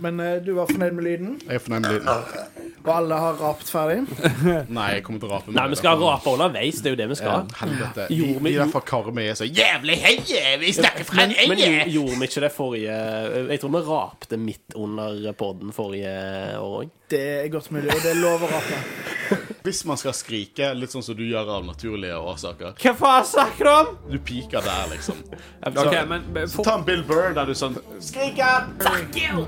Men eh, du var fornøyd med lyden, Jeg er fornøyd med lyden. og alle har rapt ferdig. Nei, jeg kommer til å rape Nei, vi skal rape underveis. Det er jo det vi skal. Helvete. De, de der fra Karmøy er så jævlig heie! Vi snakker fra Men, men gjorde, vi ikke det forrige Jeg tror vi rapte midt under podden forrige år òg. Det er godt mulig, og det er lov å rape. Hvis man skal skrike, litt sånn som du gjør av naturlige årsaker Hva faen snakker du om? Du piker der, liksom. Okay, men, men Så for, ta en Bill Burr der du sånn Skriker! Fuck you!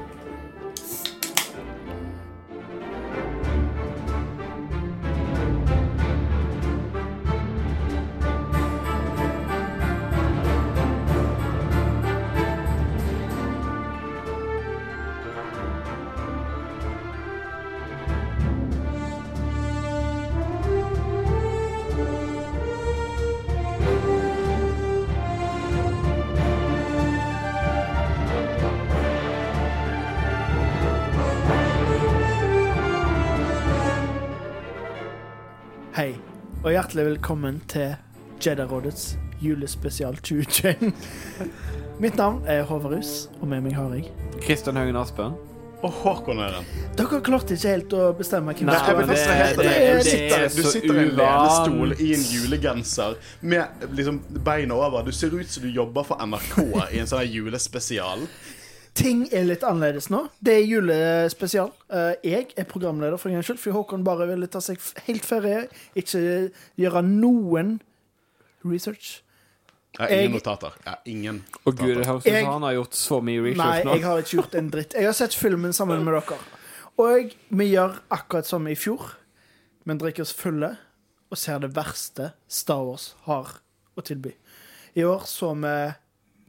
Hjertelig velkommen til Jedi-rådets julespesial 2021. Mitt navn er Håvard Rus, og med meg har jeg Kristian Haugen Aspen. Og Håkon Øren. Dere klarte ikke helt å bestemme hvem Nei, som men det- det- Det er det- Du sitter i en lenestol i en julegenser med liksom beina over. Du ser ut som du jobber for NRK i en sånn julespesial. Ting er litt annerledes nå. Det er julespesial. Eh, Jeg er programleder for en gangs skyld, for Håkon bare ville ta seg helt ferie. Ikke gjøre noen research. Jeg har ingen Jeg- notater. Jeg har ingen Og gud, det notater. høres ut som han har gjort så mye Nei, research nå. jeg har ikke gjort en dritt. Jeg har sett filmen sammen med dere. Og vi gjør akkurat som i fjor. Men drikker oss fulle og ser det verste Star Wars har å tilby. I år så vi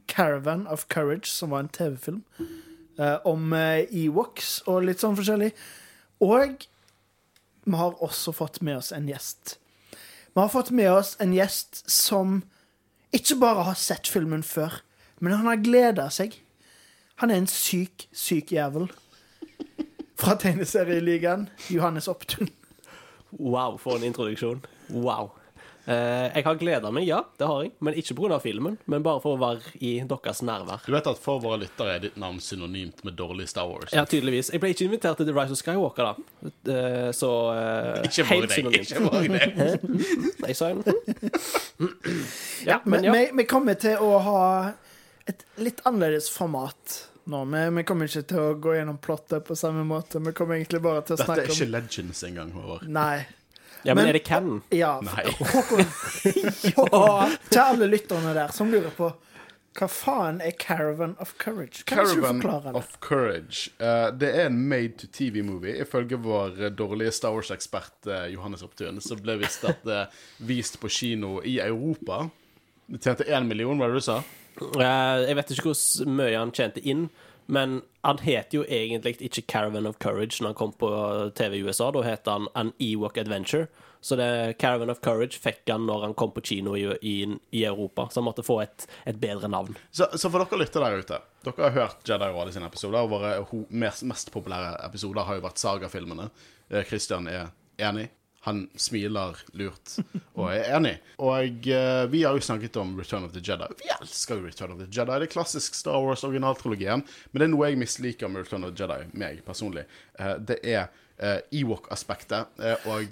Caravan of Courage, som var en TV-film eh, om eh, Ewoks og litt sånn forskjellig. Og vi har også fått med oss en gjest. Vi har fått med oss en gjest som ikke bare har sett filmen før, men han har gleda seg. Han er en syk, syk jævel. Fra tegneserieligaen, Johannes Opptun. Wow, for en introduksjon. Wow. Eh, jeg har gleda meg, ja, det har jeg. Men ikke pga. filmen, men bare for å være i deres nærvær. Du vet at for våre lyttere er ditt navn synonymt med dårlig Star Wars. Ja, tydeligvis. Jeg ble ikke invitert til The Rise of Skywalker, da. Eh, så eh, Ikke helt våg deg. synonymt. Ikke våg deg. Jeg sa Ja, Men men ja. vi, kommer til å ha et litt annerledes format nå. Vi, vi kommer ikke til å gå gjennom plottet på samme måte. Vi kommer egentlig bare til å Dette er ikke om Legends engang, Håvard. Nei. Ja, men men- er det Ken? Ja, Nei. Håkon, Håkon, til alle lytterne der som lurer på hva faen er Caravan of Courage? Kan ikke du Caravan det? of Courage. Uh, det er en made to TV-movie. Ifølge vår dårlige Star Wars-ekspert uh, Johannes Opptun, så ble visst dette vist på kino i Europa. Det tjente én million, var det du sa? Eh, jeg vet ikke hvor mye han tjente inn, men han het jo egentlig ikke Caravan of Courage når han kom på TV i USA. Da het han An Ewok Adventure. Så det Caravan of Courage fikk han når han kom på kino i, i, i Europa. Så han måtte få et, et bedre navn. Så, så for dere lytter der ute Dere har hørt Jedi Rådet sine episoder. Og våre mest, mest populære episoder har jo vært sagafilmene. Eh, Christian er enig. Han smiler lurt og er enig. Og uh, vi har jo snakket om Return of the Jedi. Vi elsker jo Return of the Jedi. Det er klassisk Star Wars originaltrilogien. Men det er noe jeg misliker med Return of the Jedi, meg personlig. Uh, det er uh, Ewok-aspektet.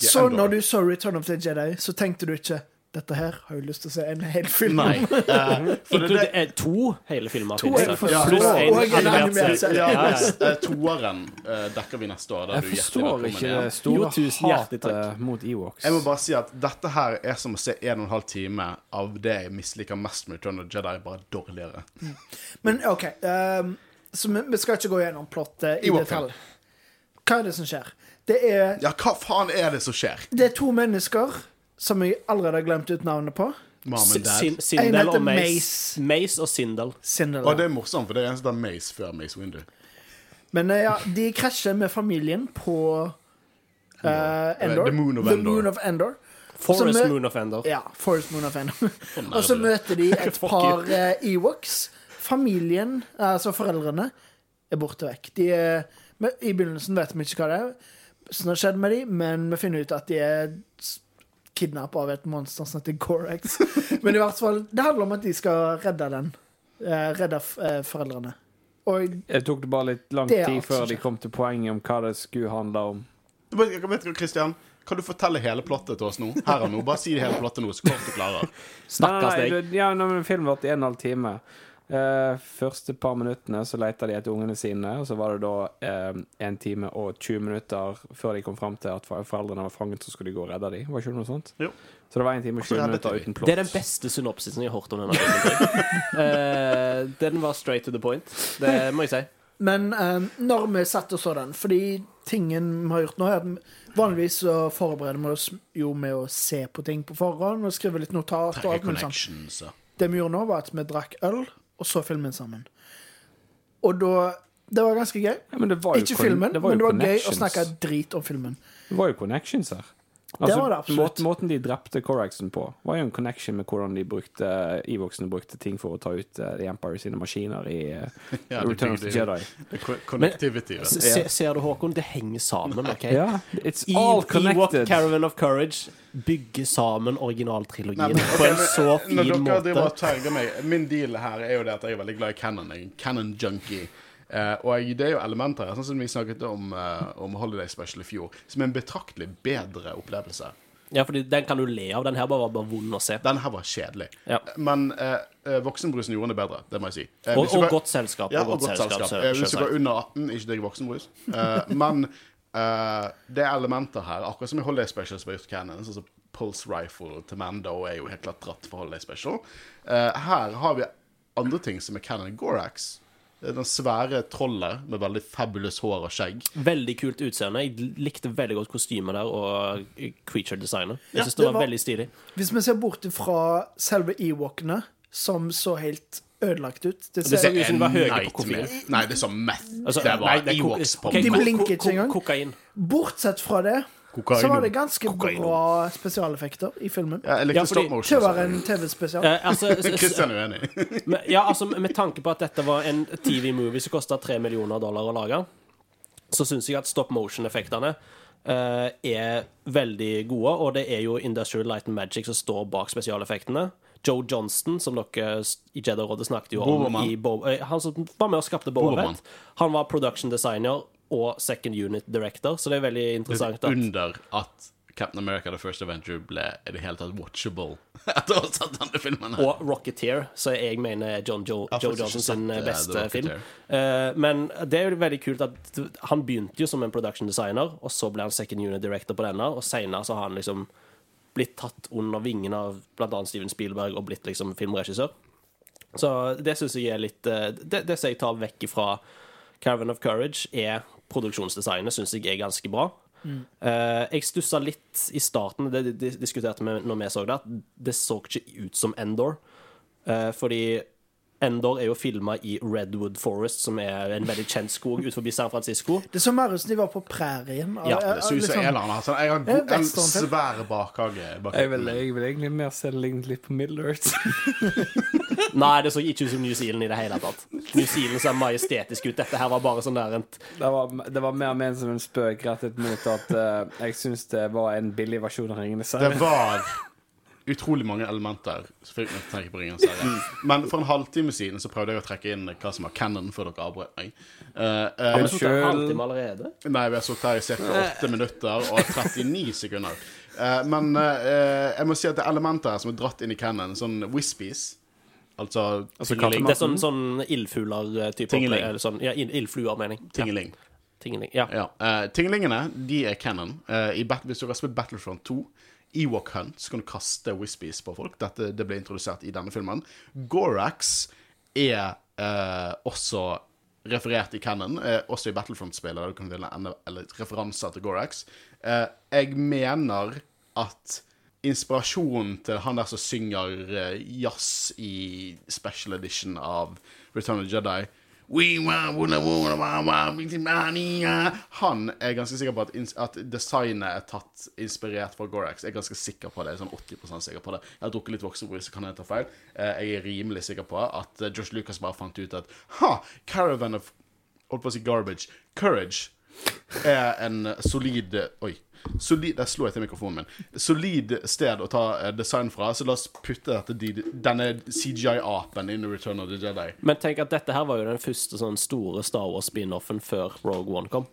Så når du så Return of the Jedi, så tenkte du ikke dette her har jeg lyst til å se en hel film Nei. eh, for det, eh, to hele filmer. To hele det. Pluss en og en animert serie. ja, Ja, ja. toeren eh, dekker vi neste år. Da Jeg forstår ikke det store Jo, hatet mot Ewoks. Jeg må bare si at dette her er som å se en og en halv time av det jeg misliker mest med Return of the Jedi, bare dårligere. Men OK, um, så vi skal ikke gå gjennom plottet i detalj. Hva er det som skjer? Det er, Ja, hva faen er det som skjer? det er to mennesker som jeg allerede har glemt ut navnet på. Sin-. Sindel og Mace. Mace. Og Sindel. Sindel. Og det er morsomt, for det er en som heter Mace før Mace Windu. Men eh, ja, de krasjer med familien på uh, Endor. The Moon of The Endor. Moon of Endor. Forest mø- Moon of Endor. Ja, Forest Moon of Endor. Og så møter de et par uh, Ewoks. Familien, altså foreldrene, er borte vekk. De er, I begynnelsen vet vi ikke hva det er som har skjedd med dem, men vi finner ut at de er kidnappa av et monster som heter Gorax. Men i hvert fall, det handler om at de skal redde den. Eh, redde f- eh, foreldrene. Og Det tok det bare litt lang tid før de kom til poenget om hva det skulle handle om. Jeg vet ikke, Christian, kan du fortelle hele plottet til oss nå? Her og nå. Bare si hele plottet nå, så kort du klarer. Snakkes deg. Ja, men filmen varte i en og en halv time. Eh, første par minuttene så leita de etter ungene sine, og så var det da uh, en time og 20 minutter før de kom fram til at foreldrene var fanget, så skulle de gå og redde dem. Var ikke det noe sånt? Jo. Så det var en time og så 20 reddet minutter uten plott. Det er den beste synopsisen jeg har hørt om denne filmen. uh, den var straight to the point. Det må jeg si. Men eh, når vi satt og så den Fordi tingen vi har gjort nå, er at vanligvis så forbereder vi oss jo med å se på ting på forhånd og skrive litt notat. og alt mulig sånt. Det vi gjorde nå, var at vi drakk øl, og så filmen sammen. Og da Det var ganske gøy. Ja, men det var Ikke filmen, det var men det var gøy å snakke drit om filmen. Det var jo connections her. Altså, var det absolutt. Måten, de drepte Coraxen på, var jo en connection med hvordan de brukte Evoxene brukte ting for å ta ut uh, The Empire sine maskiner i uh, Ja, Return of the Jedi. det Connectivity. vet. Se, ser du, Håkon? Det henger sammen. ok? Ja, it's I all Ewok connected. Caravan of Courage bygger sammen originaltrilogien okay, på en så fin fin Når dere driver måte. og terger meg Min deal her er jo det at jeg er veldig glad i Cannon. Jeg er Eh, og det er jo elementer her, sånn som vi snakket om, uh, om Holiday Special i fjor, som er en betraktelig bedre opplevelse. Ja, fordi Den kan du le av. Den her bare var bare vond å se. Den her var kjedelig. Ja. Men eh, voksenbrusen gjorde det bedre, det må jeg si. Og, og var, godt selskap. Ja, og godt selskap, selskap. Eh, Hvis du var under 18, ikke drikk voksenbrus. Men det er elementer her, akkurat som i Holiday Special som har gjort canon, sånn som Pulse Rifle til Mando er jo helt klart dratt for Holiday Special. Her har vi andre ting som er canon. Gorax. Den svære trollet med veldig fabulous hår og skjegg. Veldig kult utseende. Jeg likte veldig godt kostymet der og creature designet. Jeg Ja, synes det det var var- veldig stilig. Hvis vi ser bort fra selve Ewokene, som så helt ødelagt ut Det Det ser, ser ut som de var høye på koffein. Nei, det er som meth. Altså, det var Ewoks på meth. De blinker ikke engang. Kokain. Bortsett fra det, Kokain. så var det ganske Kokaino. bra spesialeffekter i filmen. Ja, eller Ja, stop motion. Til å en TV-spesial. Eh, altså, Kristian er uenig. Men- Ja, altså Med tanke på at dette var en TV-movie som kosta tre millioner dollar å lage, så syns jeg at stop motion-effektene eh, er veldig gode. Og det er jo Industrial Light and Magic som står bak spesialeffektene. Joe Johnston, som dere i Jedi-rådet snakket jo om Boberman. i Bo eh, Han som var med og skapte Boba. Fett. Han var production designer og second unit director, så det er veldig interessant at Under at Captain America The First Adventure ble i det hele tatt watchable etter å ha sett denne filmen. her. Og Rocketeer, så jeg mener er John Jeg Joe Johnson sin eh, beste The film. Eh, men det er jo veldig kult at han begynte jo som en production designer, og så ble han second unit director på denne, og senere så har han liksom blitt tatt under vingene av annet Steven Spielberg og blitt liksom filmregissør. Så det syns jeg er litt eh, Det, det som jeg tar vekk fra Caravan of Courage, er produksjonsdesignet, syns jeg er ganske bra. Eh, jeg stussa litt i starten, det det- det diskuterte vi når vi så det, at det så ikke ut som Endor. Uh, fordi Endor er jo filma i Redwood Forest, som er en veldig kjent skog utenfor San Francisco. Det så mer ut som de var på prærien. Ja, Det ser ut som liksom-. Altså, jeg har en, en svær bakhage. Jeg vil, jeg vil egentlig mer se det lignet litt på Middle Earth. Nei, det så ikke ut som New Zealand i det hele tatt. New Zealand ser majestetisk ut. Dette her var bare sånn der en Det var, det var mer ment som en spøk rettet mot at uh, jeg syns det var en billig versjon av Ringenes Det var utrolig mange elementer. Herre. Men for en halvtime siden så prøvde jeg å trekke inn hva som var canon, før dere avbrøt meg. Uh, uh, Har vi sittet en halvtime allerede? Nei, vi har sittet her i ca. 8 minutter og 39 sekunder. Uh, men eh, jeg må si at det er elementer her som er dratt inn i canon, sånn wispies. Altså, Altså tingeling. Det er sånn, sånn ildfugler-type Tingeling. sånn, ja, ildfluer, mener jeg. tingeling. Ja, tingeling. Ja. Ja. Uh, tinglingene, de er canon. Uh, i Bat hvis du har spilt Battlefront 2, Ewok Hunt, så kan du kaste Wispies på folk. Dette det ble introdusert i denne filmen. Gorax er uh, også referert i canon, eh, også i Battlefront-spillet, der du kan referanser til Gorax. Eh, jeg mener at inspirasjonen til han der som synger eh, jazz i special edition av Return of the Jedi Han er ganske sikker på at, at designet er tatt inspirert fra Gorax. Jeg er ganske sikker på det. Sånn 80% sikker på det. Jeg har drukket litt voksenbrus, så kan jeg ta feil. Eh, Jeg er rimelig sikker på at eh, Josh Lucas bare fant ut at Ha! Caravan of Holdt på å si garbage. Courage. er en solid Oi. Solid, der slo jeg til mikrofonen min. Solid sted å ta eh, design fra, så la oss putte dette, denne CGI-apen inn i Return of the Jedi. Men tenk at dette her var jo den første sånn store Star Wars-spin-offen før Rogue One kom.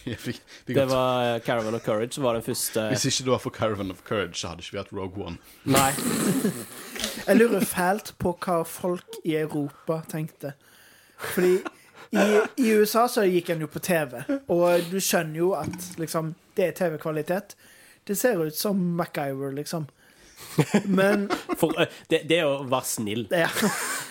Fikk- fikk Det var eh, Caravan of Courage var den første Hvis ikke det var for Caravan of Courage, så hadde ikke vi hatt Rogue One. Nei. Jeg lurer fælt på hva folk i Europa tenkte. Fordi i, i USA så gikk han jo på TV, og du skjønner jo at liksom, det er TV-kvalitet. Det ser ut som MacGyver, liksom. Men, For, eh, det, det er å være snill. ja.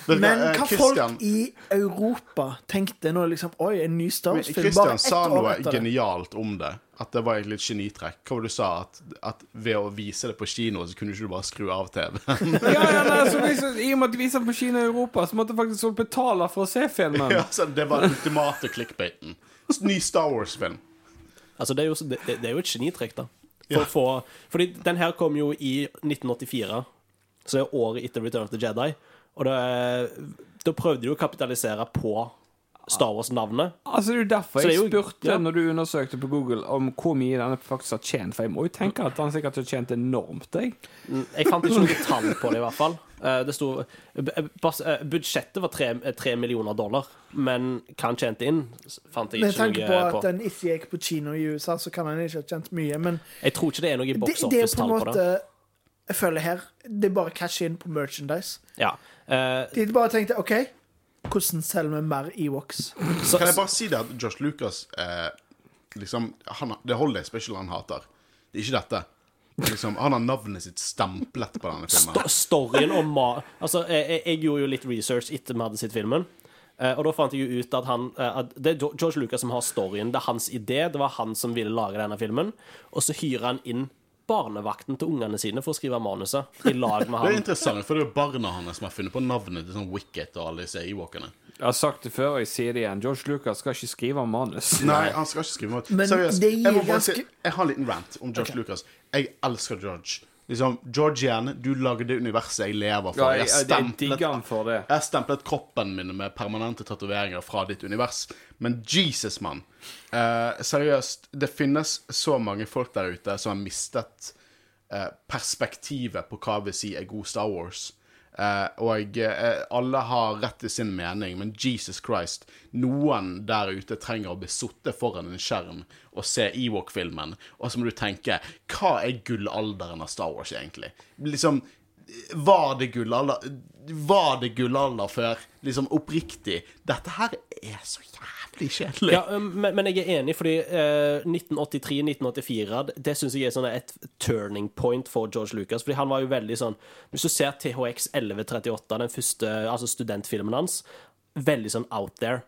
Men hva, eh, Christian- folk i Europa tenkte nå, liksom Oi, en ny Star Wars-film. Bare Christian ett sa år noe etter det. genialt om det. At det var egentlig et genitrekk. Hva var det du sa? At, at ved å vise det på kino, så kunne du ikke bare skru av TV? Ja, ja, nei, så liksom, I og med at de viser på kino i Europa, så måtte faktisk folk betale for å se filmen. ja, så det var den ultimate clickbaiten. Ny Star Wars-film. Altså, det er jo, det, det er jo et genitrekk, da. For, for, fordi den her kom jo i 1984, så det er året etter Return of the Jedi. Og da, da prøvde de å kapitalisere på Star Wars-navnet. Altså Det er jo derfor jeg jo- spurte ja. når du undersøkte på Google om hvor mye denne faktisk har tjent. For jeg må jo tenke at han sikkert har tjent enormt. Jeg. Jeg fant ikke noe tall på det, i hvert fall. Eh, Det sto eh, eh, Budsjettet var tre, millioner dollar, men hva han tjente inn, fant jeg ikke noe på Med tanke på. at den ikke gikk på kino i USA, så kan han ikke ha tjent mye. Men Jeg tror ikke det er noe i box på office-tall på måte det. Jeg føler her Det er bare cash in på merchandise. Ja. Eh, De bare tenkte OK, hvordan selger vi mer Ewoks? Kan jeg bare si det at Josh Lucas eh, liksom, han, Det Holiday Special han hater. Det er ikke dette. Liksom, han har navnet sitt stemplet på denne filmen. St storyen om ma... Altså, jeg, jeg, jeg gjorde jo litt research etter vi hadde sett filmen. Eh, og da fant jeg jo ut at han eh, at Det er George Lucas som har storyen. Det er hans idé. Det var han som ville lage denne filmen. Og så hyrer han inn barnevakten til ungene sine for å skrive manuset. I lag med Det er interessant, for det er jo barna hans som har funnet på navnet til sånn Wicket og alle disse ewalkene. Jeg har sagt det før, og jeg sier det igjen. George Lucas skal ikke skrive manus. Nei, han skal ikke skrive manus. Men Seriøst. Jeg, må bare si, jeg har en liten rant om George Lucas. Jeg elsker George. Liksom, Georgian, du lagde universet jeg lever for. Jeg har stemplet. Jeg har stemplet kroppen min med permanente tatoveringer fra ditt univers. Men Jesus, mann. Eh, seriøst, det finnes så mange folk der ute som har mistet eh, perspektivet på hva vil si er god Star Wars. Eh, og uh, alle har rett til sin mening, men Jesus Christ, noen der ute trenger å bli sittet foran en skjerm og se Ewok-filmen, og så må du tenke Hva er gullalderen av Star Wars, egentlig? Liksom var det gullalder Var det gullalder før? Liksom oppriktig. Dette her er så jævlig kjedelig. Ja, men, men jeg er enig, fordi eh, 1983-1984 Det, det syns jeg er sånn et turning point for George Lucas. Fordi han var jo veldig sånn Hvis du ser THX 1138, den første altså studentfilmen hans, veldig sånn out there.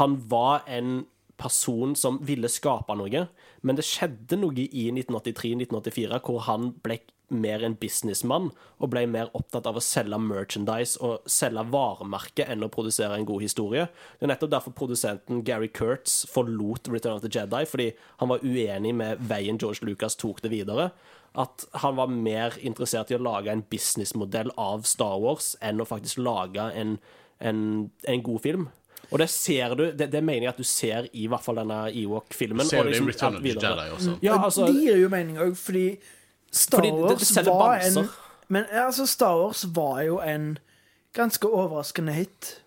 Han var en person som ville skape noe, men det skjedde noe i 1983-1984 hvor han ble mer en businessmann og ble mer opptatt av å selge merchandise og selge varemerket enn å produsere en god historie. Det er nettopp derfor produsenten Gary Kurtz forlot Return of the Jedi, fordi han var uenig med veien George Lucas tok det videre. At han var mer interessert i å lage en businessmodell av Star Wars enn å faktisk lage en, en, en god film. Og det ser du, det, det mener jeg at du ser i hvert fall denne Ewok-filmen. Ser og du det i liksom Return of the. Jedi også? Ja, altså, det gir jo mening òg, fordi Star Fordi det- det selger var en. Men altså, Star Wars var jo en ganske overraskende hit.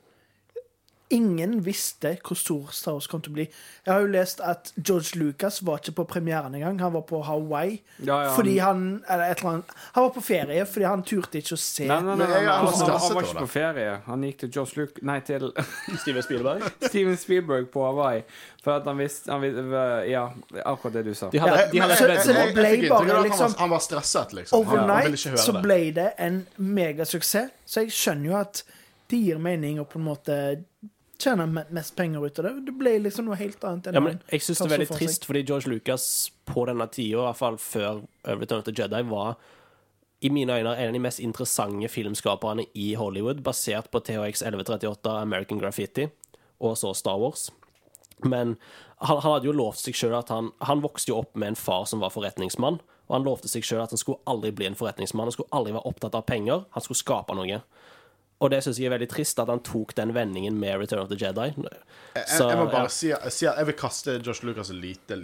Ingen visste hvor stor Star Wars kom til å bli. Jeg har jo lest at George Lucas var ikke på premieren engang. Han var på Hawaii Ja, ja, han- fordi han Eller et eller annet Han var på ferie fordi han turte ikke å se Nei, nei, nei, nei, han, var han, han var ikke på ferie. Han gikk til George Luke Nei, til Steven Spielberg. Steven Spielberg på Hawaii. For at han visste han, vis- Ja, akkurat det du sa. De hadde, Ja, de hadde så- så det ble bare han, liksom- var, han var stresset, liksom. Overnight så ble det en megasuksess. Så jeg skjønner jo at det gir mening å på en måte tjene mest penger ut av det. Det ble liksom noe helt annet enn Ja, men jeg syns det er veldig for trist, fordi George Lucas på denne tida, i hvert fall før Return of the Jedi, var i mine øyne en av de mest interessante filmskaperne i Hollywood, basert på THX 1138, American Graffiti og så Star Wars. Men han, han hadde jo lovt seg sjøl at han, han vokste jo opp med en far som var forretningsmann. Og han lovte seg sjøl at han skulle aldri bli en forretningsmann. Han skulle aldri være opptatt av penger. Han skulle skape noe. Og det syns jeg er veldig trist, at han tok den vendingen med Return of the Jedi. Jeg, Så, jeg må bare ja. si, si at jeg vil kaste Josh Lucas lite,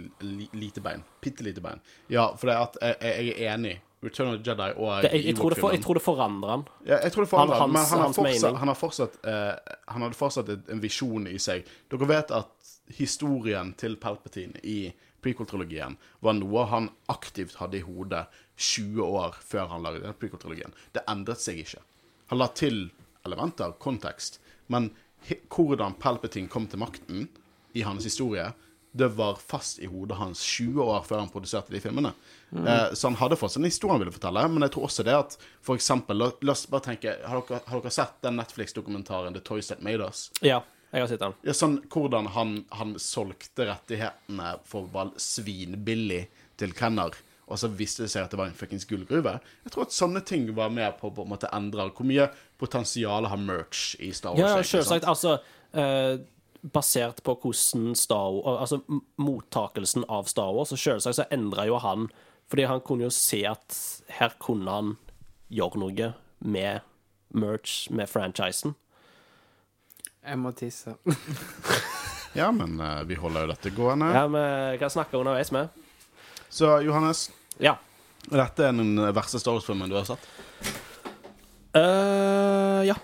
lite bein. Bitte lite bein. Ja, for jeg, jeg er enig. Return of the Jedi og Det, jeg, jeg, tror for, jeg tror det forandrer han. Ja, jeg tror det forandrer Han- han, men han har fortsatt, han har fortsatt, uh, han hadde fortsatt en visjon i seg. Dere vet at historien til Palpatine i prequel-trilogien var noe han aktivt hadde i hodet 20 år før han lagde den prequel-trilogien. Det endret seg ikke. Han la til elementer, kontekst, men hvordan Palpatine kom til makten i hans historie, det var fast i hodet hans 20 år før han produserte de filmene. Eh, så han hadde fortsatt en historie han ville fortelle, men jeg tror også det at for eksempel, la, la oss bare tenke, har dere, har dere sett den Netflix-dokumentaren The Toys That Made Us? Ja, jeg har sett den. Ja, sånn hvordan han, han solgte rettighetene for bare svinbillig til Kenner, og så viste det seg at det var en fuckings gullgruve. Jeg tror at sånne ting var med på å på en måte endre hvor mye potensial har merch i Star Wars. Ja, ja, selvsagt. Altså, eh, basert på hvordan Star Wars Altså mottakelsen av Star Wars, og selvsagt så endra jo han Fordi han kunne jo se at her kunne han gjøre noe med merch, med franchisen. Jeg må tisse. Ja, men eh, vi holder jo dette gående. Ja, vi kan snakke underveis med. Så Johannes, Ja. dette er den verste Star Wars-filmen du har sett? Eh, ja.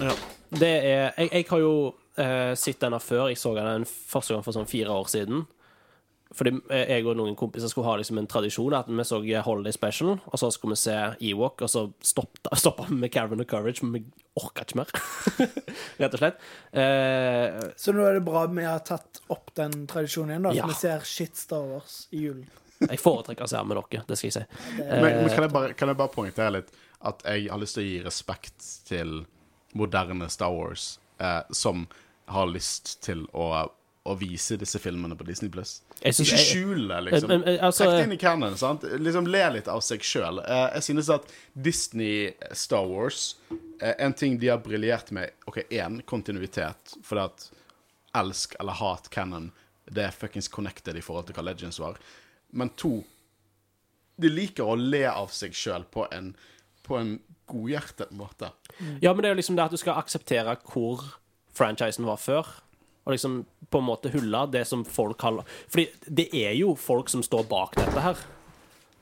Ja. Det er Jeg, jeg har jo eh, sett denne før. Jeg så den første gang for sånn fire år siden. Fordi eh, jeg og noen kompiser skulle ha liksom en tradisjon at vi så Holiday Special, og så skulle vi se Ewok, og så stoppa stoppa vi med Caravan of Courage, men vi orka ikke mer. Rett og slett. Eh, Så nå er det bra vi har tatt opp den tradisjonen igjen, da. Så Ja. vi ser shit Star Wars i julen. Jeg foretrekker å med dere, det skal jeg si. Men, men kan, jeg bare, kan jeg bare poengtere litt at jeg har lyst til å gi respekt til moderne Star Wars, eh, som har lyst til å, å vise disse filmene på Disney Pluss. Ikke skjul det, liksom. Men- men, altså- Trekk det inn i canon. sant? Liksom Le litt av seg sjøl. Eh, jeg synes at Disney Star Wars eh, En ting de har briljert med OK, én kontinuitet, fordi at elsk eller hat canon, det er fuckings connected i forhold til hva Legends var. Men to, de liker å le av seg sjøl på en, en godhjertet måte. Ja, men det er jo liksom det at du skal akseptere hvor franchisen var før. Og liksom på en måte hulle det som folk har Fordi det er jo folk som står bak dette her.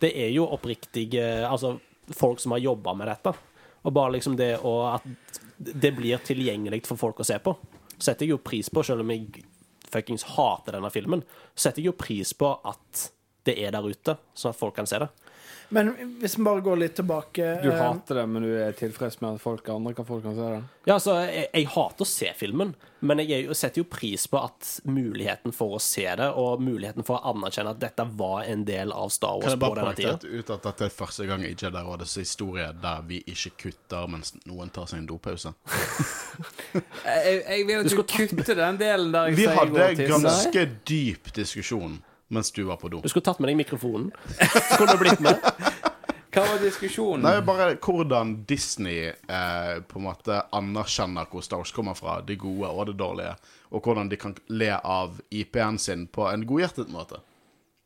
Det er jo oppriktige Altså folk som har jobba med dette. Og bare liksom det å At det blir tilgjengelig for folk å se på, setter jeg jo pris på, selv om jeg fuckings hater denne filmen. Setter jeg jo pris på at det er der ute, sånn at folk kan se det. Men hvis vi bare går litt tilbake Du eh, hater det, men du er tilfreds med at folk andre kan folk kan se det? Ja, altså, jeg, jeg hater å se filmen, men jeg jeg setter jo pris på at muligheten for å se det, og muligheten for å anerkjenne at dette var en del av Star Kan Wars jeg på bare denne tida. poengtere ut at dette er første gang i Jedi-rådets historie der vi ikke kutter mens noen tar seg en dopause. Jeg, jeg vil at Du du, kutte den delen der jeg Vi sier jeg går hadde ganske dyp diskusjon mens du var på do. Du skulle tatt med deg mikrofonen. Skulle du blitt med? Hva var diskusjonen? Nei, bare hvordan Disney eh, på en måte anerkjenner hvor Star Wars kommer fra, det gode og det dårlige, og hvordan de kan le av IP-en sin på en godhjertet måte.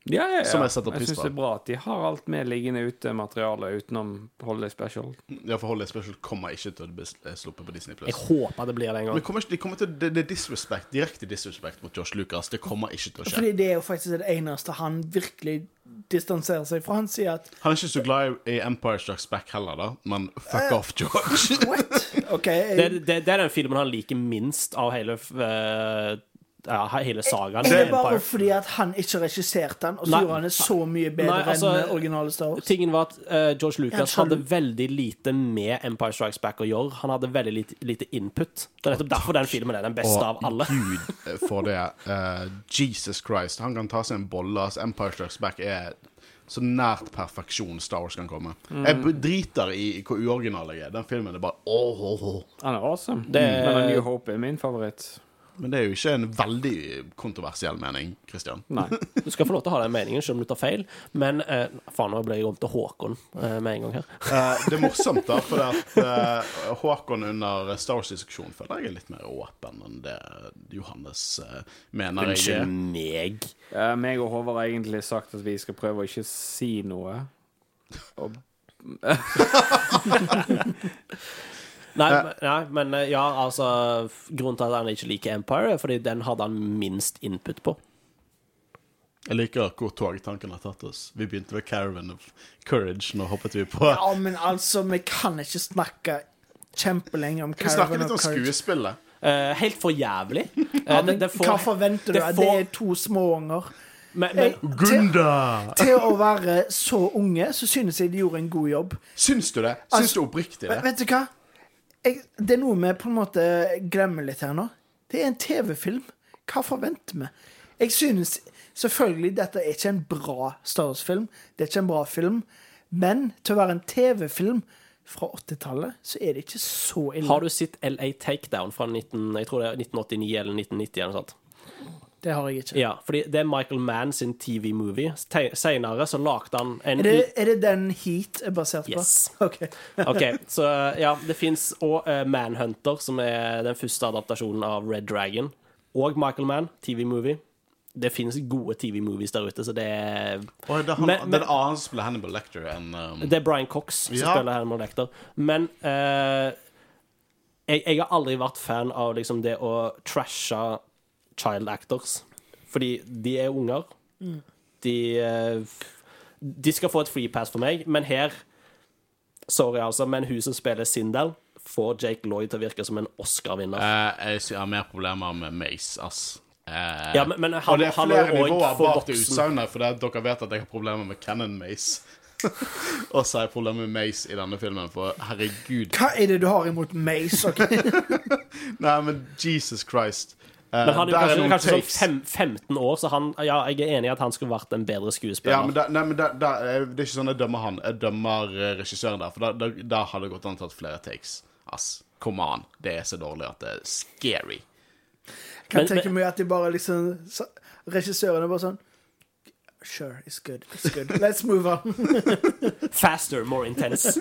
Ja, ja, ja. Som jeg setter pris synes syns det er bra at de har alt med liggende ute materiale utenom Holiday Special. Ja, for Holiday Special kommer ikke til å bli sluppet på Disney+. Jeg håper det blir det en Men gang. kommer ikke, de kommer til, det, det er disrespect, direkte disrespect mot Josh Lucas. Det kommer ikke til å skje. Fordi det er jo faktisk det eneste han virkelig distanserer seg fra. Han sier at Han er ikke så glad i Empire Strikes Back heller, da. Men fuck uh, off, George. What? OK. Det, det, det er den filmen han liker minst av hele eh, ja, hele sagaen. er det bare Empire. fordi at han ikke regisserte den, og så Nei. gjorde han det så mye bedre Nei, altså, enn originale Star Wars? Tingen var at uh, George Lucas Ja, hadde veldig lite med Empire Strikes Back å gjøre. Han hadde veldig lite, lite input. Det er nettopp derfor den filmen er den beste av alle. Gud eh, for det. Uh, Jesus Christ. Han kan ta seg en bolle. Altså, Empire Strikes Back er så nært perfeksjon Star Wars kan komme. Jeg driter i hvor uoriginal jeg er. Den filmen er bare oh, oh, oh. Han er awesome. Det- Men A New Hope er min favoritt. Men det er jo ikke en veldig kontroversiell mening, Christian. Nei. Du skal få lov til å ha den meningen, selv om du tar feil. Men eh, faen, nå ble jeg om til Håkon eh, med en gang her. Eh, det er morsomt, da, for at eh, Håkon under Star Wars-diskusjonen føler jeg er litt mer åpen enn det Johannes eh, mener jeg er. meg. Eh, meg og Håvard har egentlig sagt at vi skal prøve å ikke si noe. Og Nei, men- nei, men eh, ja, altså Grunnen til at han ikke liker Empire, er fordi den hadde han minst input på. Jeg liker hvor togtanken har tatt oss. Vi begynte ved Caravan of Courage, nå hoppet vi på Ja, men altså, vi kan ikke snakke kjempelenge om Caravan of Courage. Vi snakker litt om skuespillet. Uh, helt for jævlig. Uh, Ja, men det, det får, hva forventer du? det får- det er to småunger? men, men, Gunda! Til å være så unge, så synes jeg de gjorde en god jobb. Syns du det? Syns Altså- du oppriktig det? vet du hva? Jeg, det er noe vi på en måte glemmer litt her nå. Det er en TV-film. Hva forventer vi? Jeg synes selvfølgelig dette er ikke en bra Star Wars-film. Det er ikke en bra film. Men til å være en TV-film fra 80-tallet, så er det ikke så ille. har du sett LA Takedown fra 19, jeg tror det er 1989 eller 1990? eller noe sånt? Det har jeg ikke. Ja, fordi det er Michael Mann sin TV-movie. Senere så lagde han en Er, det, er det den Heat er basert Yes. på? OK. OK, så ja, det fins òg Manhunter, som er den første adaptasjonen av Red Dragon. Og Michael Mann, TV-movie. Det finnes gode TV-movies der ute, så det er oh, det er han, Men- men- en annen som spiller Hannibal Lecter enn um, Det er Brian Cox som Ja. spiller Hannibal Lecter. Men uh, jeg, jeg har aldri vært fan av liksom det å trashe child actors. Fordi de er unger. De eh, De skal få et free pass for meg, men her Sorry, altså, men hun som spiller Sindel, får Jake Lloyd til å virke som en Oscar-vinner. eh, Jeg har mer problemer med Mace, ass. Eh, Ja, men, men han, og det er han flere er nivåer for bak det utsagnet, for det er dere vet at jeg har problemer med Cannon Mace. og så har jeg problemer med Mace i denne filmen, for herregud Hva er det du har imot Mace? Okay? Nei, men Jesus Christ. Eh, Men han er jo kanskje, kanskje sånn fem, 15 år, så han, ja, jeg er enig i at han skulle vært en bedre skuespiller. Ja, men, da, nei, men da, da, eh, det er ikke sånn jeg dømmer han. Jeg dømmer eh, regissøren der. For da, da, da hadde det gått an å tatt flere takes. Ass, come on. Det er så dårlig at det er scary. Jeg kan Men- tenke meg at de bare liksom så- Regissøren er bare sånn Sure, it's good. It's good. Let's move on. Faster, more intense.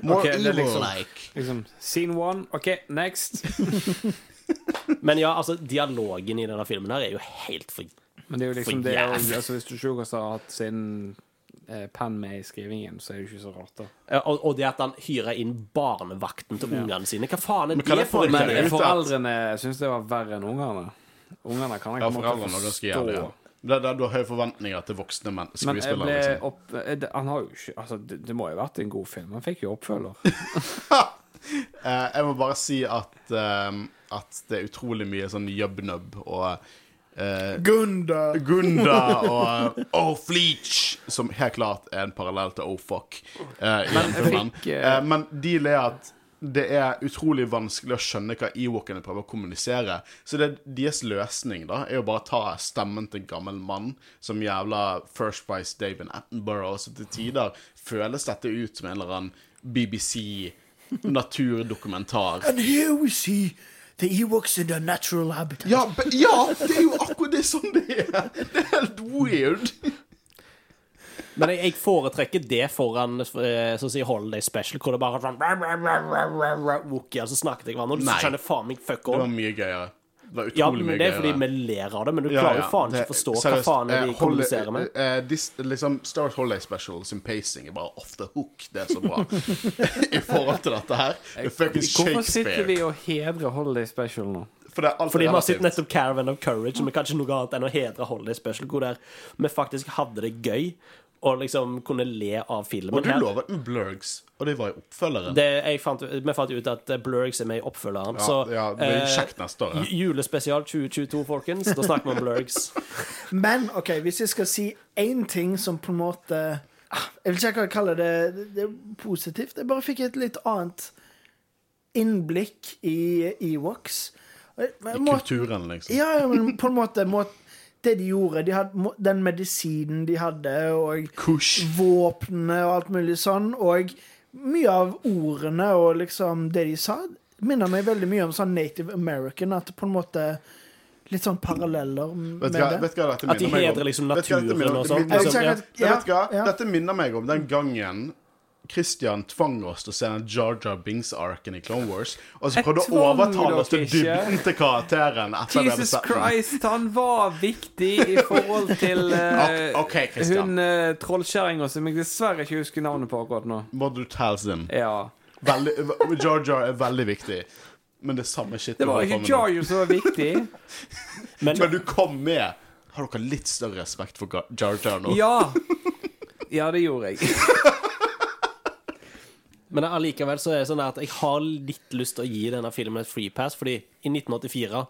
More okay, liksom- evil-like. Liksom, scene one. OK, next. Men ja, altså, dialogen i denne filmen her er jo helt for Men det er jo liksom det å altså, Hvis du ikke har hatt sin eh, penn med i skrivingen, så er det jo ikke så rart, da. Ja, og, og det at han hyrer inn barnevakten til ungene sine. Hva faen er Men det for det? Men foreldrene syns det var verre enn ungene. Ungene kan jeg Ja, måte foreldrene var ganske forstå. jævlige. Da, da, du har høye forventninger til voksne menn, Men jeg ble Liksom. opp... eh, det- Han har jo ikke Altså, det, det må jo ha vært en god film. Han fikk jo oppfølger. Eh, jeg må bare si at, eh, at det er utrolig mye sånn jubnub og eh, Gunda. Gunda og Oh Fleach, som helt klart er en parallell til Oh Fuck. eh, fikk, eh, Eh, men de er at det er utrolig vanskelig å skjønne hva Ewokene prøver å kommunisere. Så det, deres løsning da er å bare ta stemmen til en gammel mann som jævla First Price David Attenborough. Så til tider føles dette ut som en eller annen BBC naturdokumentar. And here we see the Ewoks in their natural habitat. Ja, be- ja, det er jo akkurat det sånn det er! Det er helt weird. Men jeg, jeg foretrekker det foran eh, sånn å si Holiday Special, hvor det bare er sånn Wookie, og så snakket jeg hverandre, og du skjønner faen meg fuck Det var mye gøyere. Det Ja, mye men det er fordi vi ler av det, men du Ja, klarer jo ja. faen ikke å forstå hva faen er de eh, kommuniserer med. Uh, eh, dis, liksom Star Holiday Special sin pacing er bare off the hook. Det er så bra. I forhold til dette her. Det Hvorfor sitter vi og hedrer Holiday Special nå? For det er alt Fordi vi har sett nettopp Caravan of Courage, som er kanskje noe annet enn å hedre Holiday Special, hvor der vi faktisk hadde det gøy, og liksom kunne le av filmen. Og du Her- Blurgs, og det var i oppfølgeren. det, jeg fant, vi fant ut at Blurgs er med i oppfølgeren. ja, så ja, det blir eh, kjekt neste år. Julespesial 2022, folkens. Da snakker vi om Blurgs. Men OK, hvis jeg skal si én ting som på en måte ah, Jeg vil ikke kalle det det, det er positivt. Jeg bare fikk et litt annet innblikk i Ewoks. I kulturen, liksom. Ja, men på en måte må, Det de gjorde de hadde, Den medisinen de hadde, og Kush. våpnene og alt mulig sånn, og mye av ordene og liksom det de sa, minner meg veldig mye om sånn Native American. At det på en måte Litt sånn paralleller med hva, det. hva At de hedrer liksom naturen og sånn. Jeg ja. Ja, vet du hva? Dette minner meg om den gangen Christian tvang oss til å se den Jar Jar Binks-arken i Clone Wars, og så prøvde å overtale oss til dybden til karakteren etter Jesus. Christ, han var viktig i forhold til uh, Ok, ok, hun uh, trollkjerringa som jeg dessverre ikke husker navnet på akkurat nå. Mother Talzin. Ja. Veldig, Jar Jar er veldig viktig, men det er samme shit Det var ikke. Jar Jar som var viktig. Men, Men du kom med. Har dere litt større respekt for Jar Jar nå? Ja! Ja, det gjorde jeg. men allikevel så er det sånn at jeg har litt lyst til å gi denne filmen et free pass, fordi i 1984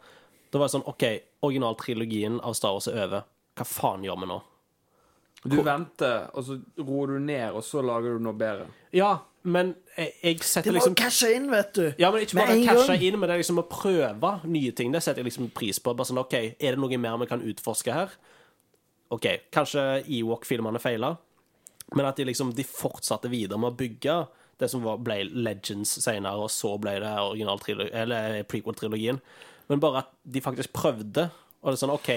da var det sånn OK, originaltrilogien av Star Wars er over. Hva faen gjør vi nå? Du venter, og så roer du ned, og så lager du noe bedre. Ja, men jeg, jeg setter liksom Det må liksom cashe inn, vet du. Ja, men ikke bare cashe inn, men det er liksom å prøve nye ting. Det setter jeg liksom pris på. Bare sånn, OK, er det noe mer vi kan utforske her? OK, kanskje Ewok-filmene feila, men at de liksom de fortsatte videre med å bygge det som var, ble Legends senere, og så ble det eller prequel-trilogien. Men bare at de faktisk prøvde, og det er sånn OK,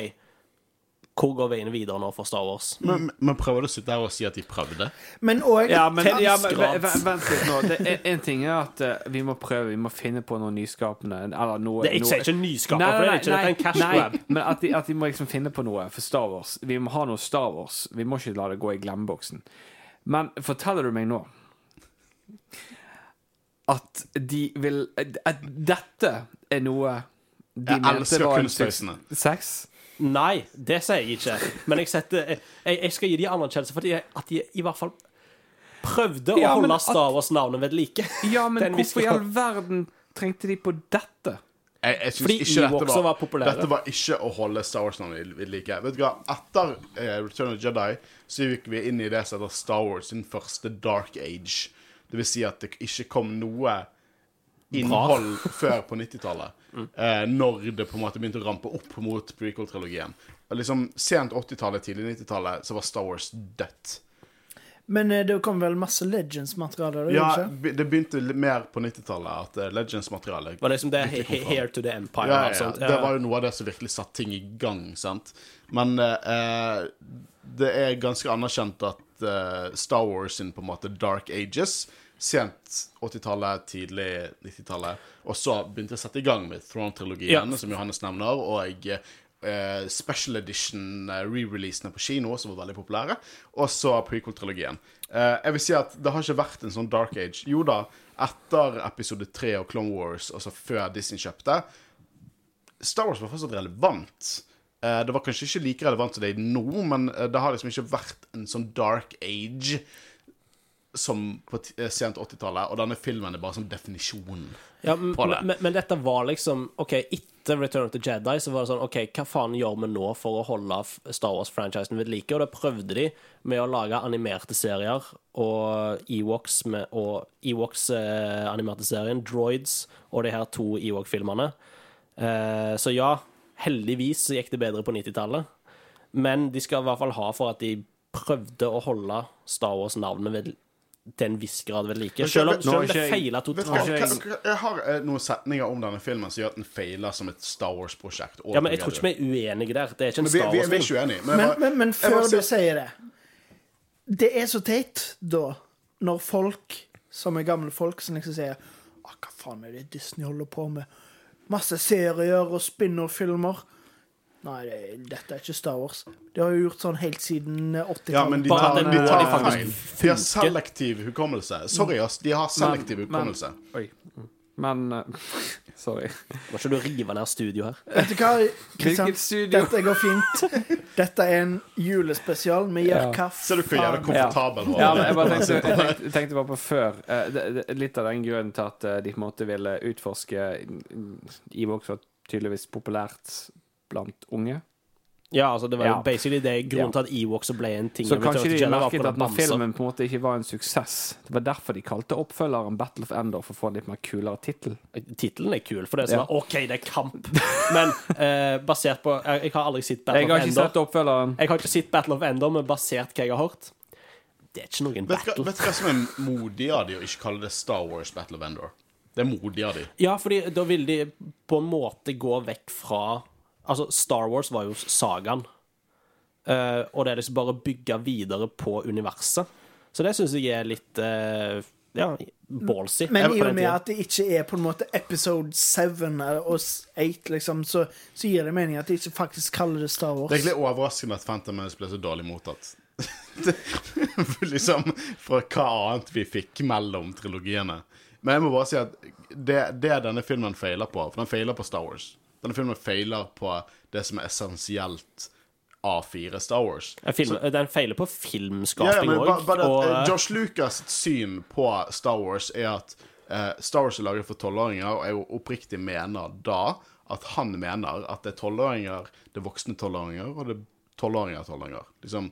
hvor går veien videre nå for Star Wars? Men, men prøver du å sitte der og si at de prøvde? Men òg Ja, men, ja, men vent litt nå. Det er, en ting er at eh, vi må prøve, vi må finne på noe nyskapende. Eller noe Det, jeg sier ikke nyskaper, for det er ikke dette er en cash nei, grab. men at de, at de må liksom finne på noe for Star Wars. Vi må ha noe Star Wars. Vi må ikke la det gå i glemmeboksen. Men forteller du meg nå at de vil At dette er noe de Jeg elsker kunstpøysene. Sex? Nei, det sier jeg ikke. Men jeg, setter, jeg, jeg skal gi de anerkjennelse for at de, at de i hvert fall prøvde Ja, å holde Star Wars-navnet ved like. Ja, men hvorfor i all verden trengte de på dette? Jeg, jeg synes Fordi ikke dette var, var populære. Dette var ikke å holde Star Wars-navnet ved like. Vet du hva, Etter uh, Return of the Jedi så gikk vi inn i det som heter Star Wars sin første dark age. Det vil si at det ikke kom noe innhold før på 90-tallet. Eh, når det på en måte begynte å rampe opp mot prequel-trilogien. Liksom Sent 80-tallet, tidlig 90-tallet, så var Star Wars dødt. Men eh, det kom vel masse Legends-materiale? Ja, ikke? det begynte litt mer på 90-tallet, at eh, Legends-materialet Var det liksom det. Here to the Empire Ja, ja, sånt? ja. Det var jo noe av det som virkelig satte ting i gang, sant. Men eh, det er ganske anerkjent at eh, Star Wars sin på en måte Dark Ages Sent 80-tallet, tidlig 90-tallet. Og så begynte jeg å sette i gang med Throne-trilogien, Ja. som Johannes nevner, og eh, Special Edition eh, re-releasene på kino, som var veldig populære, og så prequel-trilogien. Uh, jeg vil si at det har ikke vært en sånn dark age. Jo da, etter episode 3 og Clone Wars, altså før Disney kjøpte, Star Wars var fortsatt relevant. Uh, det var kanskje ikke like relevant som det er nå, men det har liksom ikke vært en sånn dark age som på eh, sent 80-tallet, og denne filmen er bare sånn definisjonen. Ja, på det. men, men dette var liksom OK, etter Return of the Jedi så var det sånn OK, hva faen gjør vi nå for å holde Star Wars-franchisen ved like? Og da prøvde de med å lage animerte serier og Ewoks med, og Ewoks-animerte serien, Droids og de her to Ewok-filmene. Eh, så ja, heldigvis så gikk det bedre på 90-tallet. Men de skal i hvert fall ha for at de prøvde å holde Star Wars-navnet ved til en viss grad ved like. Selv om, selv om det hva? totalt. Jeg har eh, noen setninger om denne filmen som gjør at den feiler som et Star Wars-prosjekt. Ja, men jeg tror ikke vi er uenige der. Det er ikke en Star vi, Star vi, vi er ikke uenige. Men, Men, men, men før du sier- det Det er så teit, da, når folk som er gamle folk, som liksom sier Hva faen er det Disney holder på med? Masse serier og spin-off-filmer. Nei, det, dette er ikke Star Wars. De har jo gjort sånn helt siden 80-tallet. Ja, men de tar, de tar de faktisk feil. De har selektiv hukommelse. Sorry, ass. De har selektiv Men- hukommelse. Oi. Men eh, Sorry. Må ikke du rive ned studio her? Vet du hva, Kristian? Dette går fint. Dette er en julespesial. Vi gjør Ja. kaffe. Ser du hvor jævlig komfortabel ja. Ja, jeg bare tenkte, jeg tenkte, tenkte bare på før eh, det, det, Litt av den grunnen til at eh, de på en måte ville utforske Evox var tydeligvis populært blant unge. Ja, altså det var jo Ja. basically det grunnen Ja. til at Ewoks ble en ting. Så kanskje de merket at når filmen på en måte ikke var en suksess Det var derfor de kalte oppfølgeren Battle of Endor for å få en litt mer kulere tittel. Tittelen er kul, for det er sånn Ja. OK, det er kamp. Men eh, basert på jeg, jeg har aldri sett Battle Jeg har of ikke Endor. sett oppfølgeren. Jeg har ikke sett Battle of Endor, men basert hva jeg har hørt Det er ikke noen Vet battle. vet du hva som er modig av de å ikke kalle det Star Wars Battle of Endor? Det er modig av de. Ja, fordi da vil de på en måte gå vekk fra Altså, Star Wars var jo sagaen. Uh, og det er liksom bare å bygge videre på universet. Så det syns jeg er litt uh, ja, ballsy. Men i og med at det ikke er på en måte episode 7 og 8, liksom, så, så gir det mening at de ikke faktisk kaller det Star Wars. Det er egentlig overraskende at Phantom Menace ble så dårlig mottatt. Liksom Fra hva annet vi fikk mellom trilogiene. Men jeg må bare si at det, det denne filmen feiler på For den feiler på Star Wars. Denne filmen feiler på det som er essensielt A4 Star Wars. Film, så, den feiler på filmskaping òg. Ja, ja, eh, og Josh Lucas' syn på Star Wars er at eh, Star Wars er laget for tolvåringer, og jeg oppriktig mener da at han mener at det er tolvåringer, det er voksne tolvåringer, og det er tolvåringer tolvåringer. Liksom,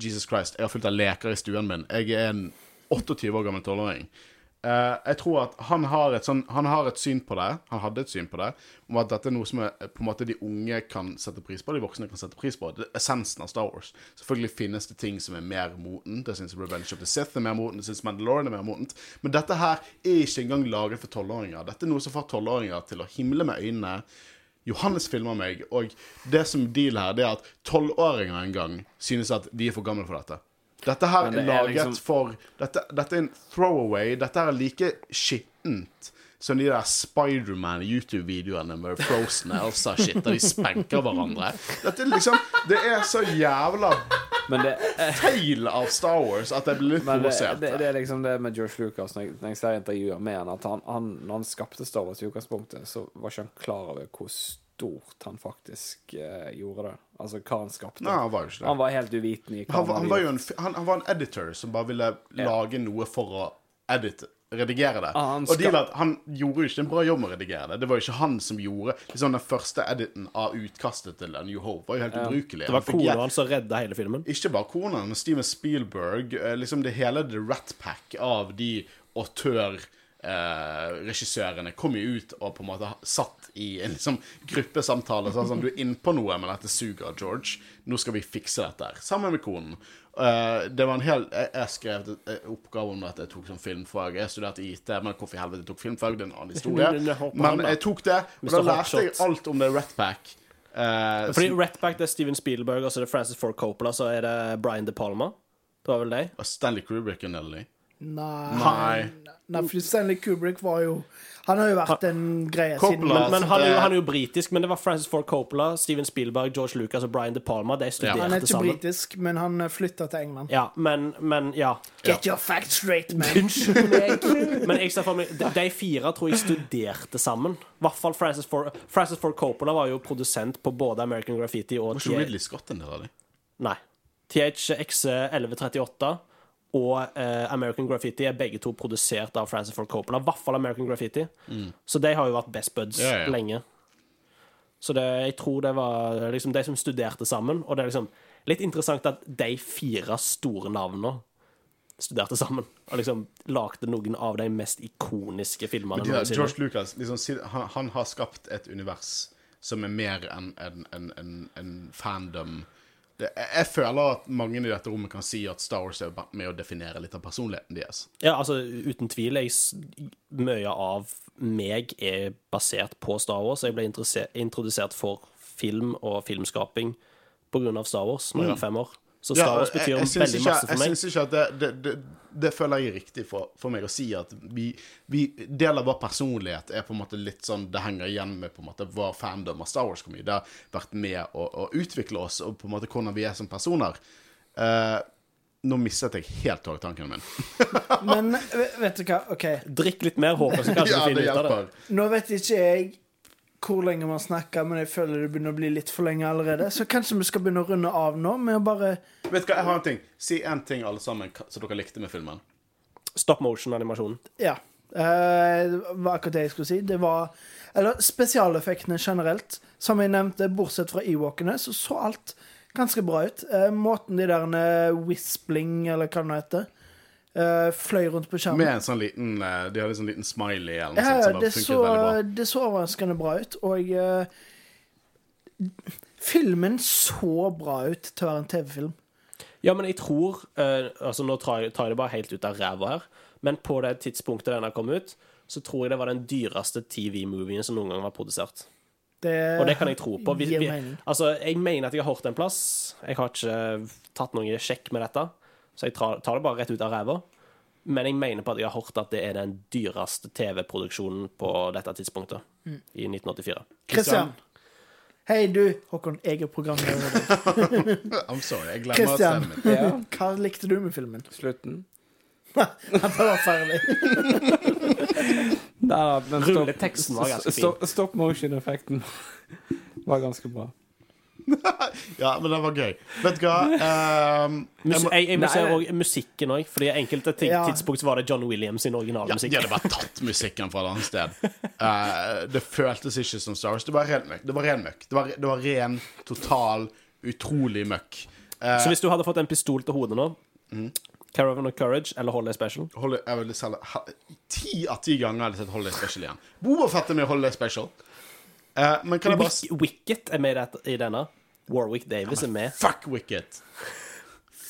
Jesus Christ, jeg har fullt av leker i stuen min. Jeg er en 28 år gammel tolvåring. Eh, jeg tror at han har, sånn, han har et syn på det, han hadde et syn på det, om at dette er noe som er, på en måte de unge kan sette pris på, de voksne kan sette pris på. Det er essensen av Star Wars. Selvfølgelig finnes det ting som er mer motent. Jeg syns Revenge of the Sith er mer motent, jeg syns Mandalorian er mer motent. Men dette her er ikke engang laget for tolvåringer. Dette er noe som får tolvåringer til å himle med øynene. Johannes filmer meg, og det som deal her, det er at tolvåringer en gang synes at de er for gamle for dette. Dette her er det er laget liksom- for dette, dette er en throwaway. Dette er like skittent som de der Spiderman-YouTube-videoene med Frozen og Elsa-shit, der de spenker hverandre. Dette er liksom Det er så jævla Men det, feil av Star Wars at jeg blir litt det, provosert. det, det er liksom det med George Lucas Når jeg, når jeg ser intervjuer med han At han, han, når han skapte Star Wars i utgangspunktet, så var ikke han klar over hvor stort han faktisk eh, gjorde det. Altså hva han skapte. Nei, han var jo ikke det. Han var helt uvitende i hva Han, var- han, var jo en, han, han var en editor som bare ville lage noe for å edite, redigere det. Ah, skal... og de, han gjorde jo ikke en bra jobb med å redigere det. Det var jo ikke han som gjorde liksom Den første editen av utkastet til A New Hope var jo helt ubrukelig. det var Han fikk kona hjelp- hans som redda hele filmen. Ikke bare kona, men Steven Spielberg. eh, Liksom det hele The Rat Pack av de autørregissørene kom jo ut og på en måte satt i en liksom gruppesamtale. Sånn som du er innpå noe, men dette suger, George. Nå skal vi fikse dette her. Sammen med konen. Eh, det var en hel Jeg, jeg skrev et, et oppgave om dette. Jeg tok sånn filmfag. Jeg studerte IT, men hvorfor i helvete jeg tok filmfag, det er en annen historie. Men jeg tok det, og da lærte jeg alt om det Ratpack. Eh, Fordi Ratpack det er Steven Spielberg, og så er det Francis Ford Coppola, så er det Brian De Palma. Det var vel deg? og Stanley Kubrick og Nelly. Nei. Nei. Nei, for Stanley Kubrick var jo Han har jo vært en greie siden Men, men han, er jo, han er jo britisk, men det var Francis Ford Coppola, Steven Spielberg, George Lucas og Brian De Palma. De Han er ikke sammen. britisk, men han flytta til England. Ja, men, men ja. Get your facts straight, man. Unnskyld meg. Men jeg ser for meg de, de fire tror jeg studerte sammen. I hvert fall Francis Ford, Francis Ford Coppola var jo produsent på både American Graffiti og Var ikke Ridley Scott en del av dem? Nei. THX 1138 og eh, American Graffiti er begge to produsert av Francis Ford Coppola. I hvert fall American Graffiti. Så de har jo vært best buds Mm. Ja, ja. lenge. Så det, jeg tror det var liksom de som studerte sammen. Og det er liksom litt interessant at de fire store navnene studerte sammen. Og liksom lagde noen av de mest ikoniske filmene De. George Lucas liksom, han, han har skapt et univers som er mer enn en, en, en, en fandom. Det, jeg, føler at mange i dette rommet kan si at Star Wars er med å definere litt av personligheten deres. Ja, altså uten tvil. Jeg, mye av meg er basert på Star Wars. Jeg ble introdusert for film og filmskaping av Star Wars når jeg var fem år. Så Star Wars betyr jeg, jeg veldig ikke, masse for meg. jeg syns ikke at det, det, det, det føler jeg er riktig for, for meg å si at vi, vi Del av vår personlighet er på en måte litt sånn Det henger igjen med på en måte vår fandom av Star Wars. hvor mye Det har vært med å, å utvikle oss og på en måte hvordan vi er som personer. Uh, nå mistet jeg helt tanken min. Men vet du hva? OK. Drikk litt mer, Håkon, så kanskje Ja, du finner ut av det. Nå vet ikke jeg hvor lenge man snakker, men jeg føler det begynner å bli litt for lenge allerede. Så kanskje vi skal begynne å runde av nå med å bare Vet du hva, jeg har en ting. Si én ting, alle sammen, som dere likte med filmen. Stop motion-animasjonen. Ja. Eh, det var akkurat det jeg skulle si. Det var Eller spesialeffektene generelt. Som jeg nevnte, bortsett fra Ewalkene, så så alt ganske bra ut. Eh, måten de der Whispling, eller hva det nå heter, eh, fløy rundt på skjermen. Med en sånn liten uh, De hadde en sånn liten smiley eller noe Ja, sånt som det så, det så overraskende bra ut, og uh, Filmen så bra ut til å være en TV-film. Ja, men jeg tror Altså, nå tar jeg, tar jeg det bare helt ut av ræva her, men på det tidspunktet den har kommet ut, så tror jeg det var den dyreste TV-movien som noen gang var produsert. Det, Og det kan jeg tro på. Vi, vi, altså, jeg mener at jeg har hørt en plass. Jeg har ikke tatt noen sjekk med dette, så jeg tar, tar det bare rett ut av ræva. Men jeg mener på at jeg har hørt at det er den dyreste TV-produksjonen på dette tidspunktet, Mm. i 1984. Christian. Hei, du. Håkon, jeg er programleder. I'm sorry, jeg glemmer Christian. min. Ja, Hva likte du med filmen? slutten. Det var ferdig. Rulleteksten var ganske fin. stop, stop motion-effekten var ganske bra. Ja, men det var gøy. Vet du hva? um, jeg Mus må, jeg, jeg må se også musikken òg, Fordi enkelte Ja. tidspunkt var det John Williams sin ja, originalmusikk. de hadde bare tatt musikken fra et annet sted. Uh, det føltes ikke som Star Wars. Det var ren møkk. Det var ren møkk. Det var, det var ren, total, utrolig møkk. Uh, Så hvis du hadde fått en pistol til hodet nå mm. Caravan of Courage eller Holiday Special Hold, jeg vil selge ha- Ti av ti ganger har jeg sett Holiday Special igjen. Bobafett er med i Holiday Special. Uh, men kan jeg bare Wicket er med i denne. Warwick Davis er med. Fuck Wicket.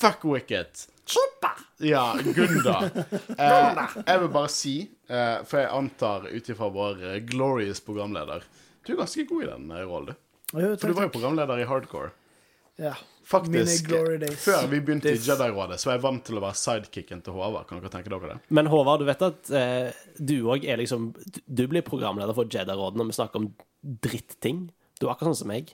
Fuck Wicket. Ja, Gunda. Eh, jeg vil bare si, eh, for jeg antar ut ifra vår eh, glorious programleder Du er ganske god i den eh, rollen, du. For du var jo programleder i Hardcore. Ja. Faktisk, før vi begynte i Jedi-rådet, så var jeg vant til å være sidekicken til Håvard. Kan dere tenke dere det? Men Håvard, du vet at eh, du òg er liksom Du blir programleder for Jedi-rådet når vi snakker om dritting. Du er akkurat sånn som meg.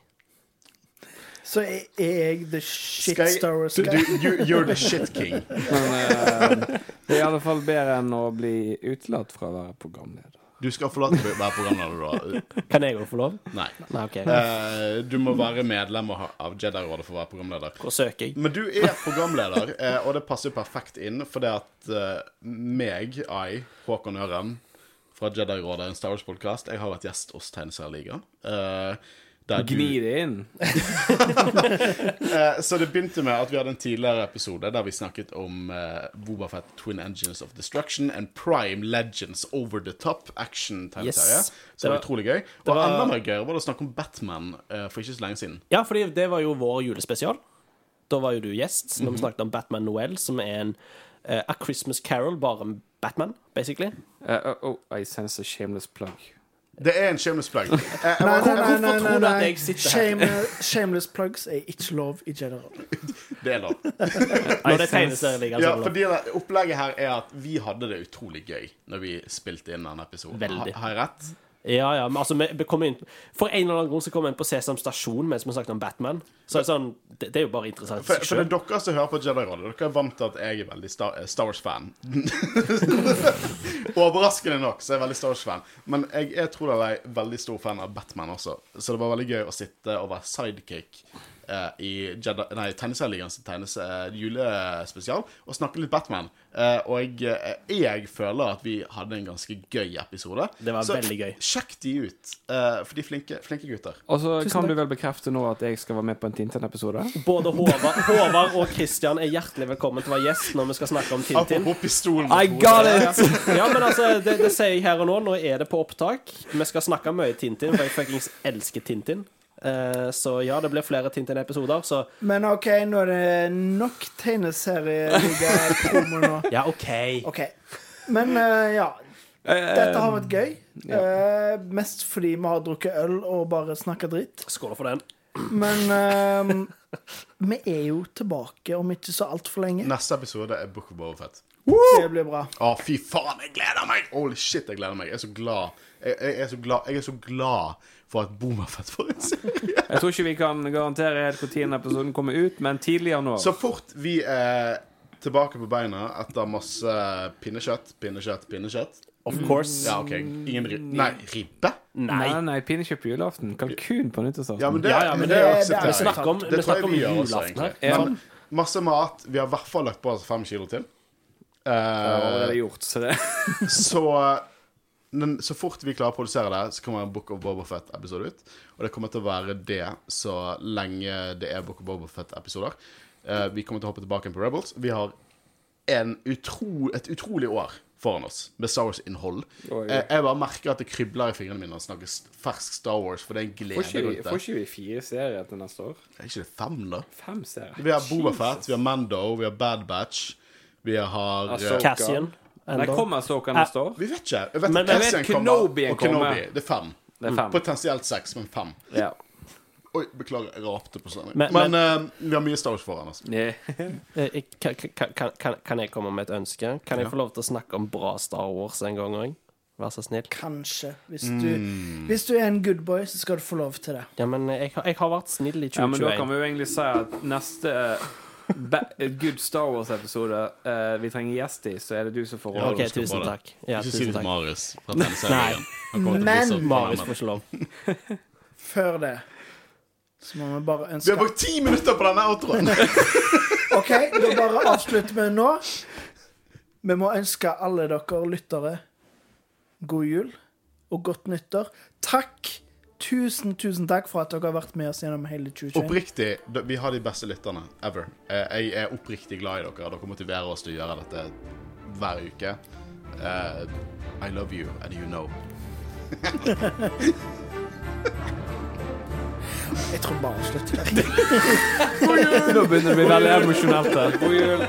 Så er jeg the shit jeg- Star Wars du, guy? du, you, you're the shit king. Men uh, det er i alle fall bedre enn å bli utelatt fra å være programleder. Du skal få lov til å være programleder, da. Kan jeg òg få lov? Nei. Nei, okay. uh, du må være medlem av Jedi-rådet for å være programleder. Hvor søker jeg? Men du er programleder, eh, og det passer jo perfekt inn, fordi at uh, meg, I, Håkon Øren fra Jedi-rådet, en Star Wars-podkast, jeg har vært gjest hos Tegneserieligaen. Uh, Gni det inn. Eh, så det begynte med at vi hadde en tidligere episode der vi snakket om uh, Bobafett Twin Engines of Destruction and Prime Legends Over the Top action-tegneserie. Yes. Så det var utrolig gøy. Og var- enda mer gøy var det å snakke om Batman uh, for ikke så lenge siden. Ja, fordi det var jo vår julespesial. Da var jo du gjest når Mhm. vi snakket om Batman Noel, som er en uh, A Christmas Carol, bare Batman, basically. Eh, oh, oh, I sense a shameless plug. Det er en shameless plug. Eh, jeg Nei, nei, nei, nei, nei, nei. jeg her? Shameless, shameless plugs er ikke lov i general. Det er lov. Når det er tegneserieligaen. Ja, fordi det- Opplegget her er at vi hadde det utrolig gøy når vi spilte inn denne episoden. Har jeg rett? Ja, ja, men altså, vi, kom inn For en eller annen grunn så kom vi inn på Sesam Stasjon mens vi snakket om Batman. Så det er sånn Det, det er jo bare interessant. For, for det er dere som hører på Jedi-rådet. Dere er vant til at jeg er veldig Star, eh, Star Wars-fan. Overraskende nok så er jeg veldig Star Wars-fan. Men jeg, jeg tror jeg er veldig stor fan av Batman også. Så det var veldig gøy å sitte og være sidekick eh, i nei, tegnes, eh, julespesial og snakke litt Batman. Eh, og jeg, eh, jeg føler at vi hadde en ganske gøy episode. Det var så veldig gøy. sjekk de ut, eh, for de er flinke, flinke gutter. Og så Tusen kan takk. du vel bekrefte nå at jeg skal være med på en Tintin-episode? Både Håvard, Håvard og Kristian er hjertelig velkommen til å være gjest når vi skal snakke om Tintin. Apropos pistolen I got it! Ja, men altså, det, det sier jeg her og nå. Nå er det på opptak. Vi skal snakke mye Tintin, for jeg fuckings elsker Tintin. Eh, så ja, det blir flere Tintin-episoder, så Men OK, nå er det nok tegneserieliga-promo nå. Ja, OK. OK. Men eh, ja. Dette har vært gøy. ja. Eh, mest fordi vi har drukket øl og bare snakka dritt. Skål for den. Men eh, vi er jo tilbake om ikke så altfor lenge. Neste episode er Book of Overfet. Det blir bra. Å, fy faen, jeg gleder meg! Holy shit, jeg gleder meg. Jeg er så glad. Jeg, jeg, er, så glad. jeg er så glad for at Bomafett får en serie. Jeg tror ikke vi kan garantere helt når den episoden kommer ut, men tidlig nå januar. Så fort vi er tilbake på beina etter masse pinnekjøtt, pinnekjøtt, pinnekjøtt Of course. Ja, OK. Ingen ribbe. Nei, ribbe? Nei. Nei, nei, pinnekjøtt på julaften. Kalkun på nyttårsaften. Ja, men det, Ja, ja, men det, det, det- det er snakker om- Det vi snakker om vi julaften her. Ja. Men masse mat. Vi har i hvert fall lagt på oss fem kilo til. Det er allerede Eh, gjort, så det så men så fort vi klarer å produsere det, så kommer en Book of Bobafett-episode ut. Og det kommer til å være det så lenge det er Book of Bobafett-episoder. Uh, vi kommer til å hoppe tilbake på Rebels. Vi har en utro, et utrolig år foran oss med Star Wars-innhold. Oi. Eh, jeg bare merker at det kribler i fingrene mine å snakke fersk Star Wars, for det er en Får glede ikke, vi, får ikke vi fire serier til neste år? Er ikke det fem, da? Fem serier? Vi har Bobafett, vi har Mando, vi har Bad Batch. Vi har Cassian. eh, Cassian. Nei, kommer Soka neste år? Vi vet ikke. Jeg vet Men- jeg vet kommer, Kenobi og Kenobi. kommer. Det er fem. Det er fem. Potensielt seks, men fem. Ja. Oi, beklager, jeg rapte på sending. Men- Men, eh, vi har mye Star Wars foran oss. Eh, Kan, kan, kan, kan, kan jeg komme med et ønske? Kan jeg få lov til å snakke om bra Star Wars en gang òg? Vær så snill. Kanskje. Hvis du, Mm. hvis du er en good boy, så skal du få lov til det. Ja, men jeg, har- jeg har vært snill i ja, men da kan vi jo egentlig si at neste good Star Wars-episode uh, vi trenger gjest i, så er det du som får Ja, rollen. OK, du tusen takk. Ja, Ikke si det til. Marius. å Men- Marius får ikke lov. Før det så må vi bare ønske Vi har brukt ti minutter på denne outroen! OK, da bare avslutter vi nå. Vi må ønske alle dere lyttere god jul og godt nyttår. Takk. Tusen, tusen takk for at dere har vært med oss gjennom hele 2021. Oppriktig, vi har de beste lytterne ever. Eh, Jeg er oppriktig glad i dere. Dere motiverer oss til å gjøre dette hver uke. Uh, I love you, and you know. Jeg tror bare avslutter der. Nå begynner det å bli veldig emosjonelt her. God jul.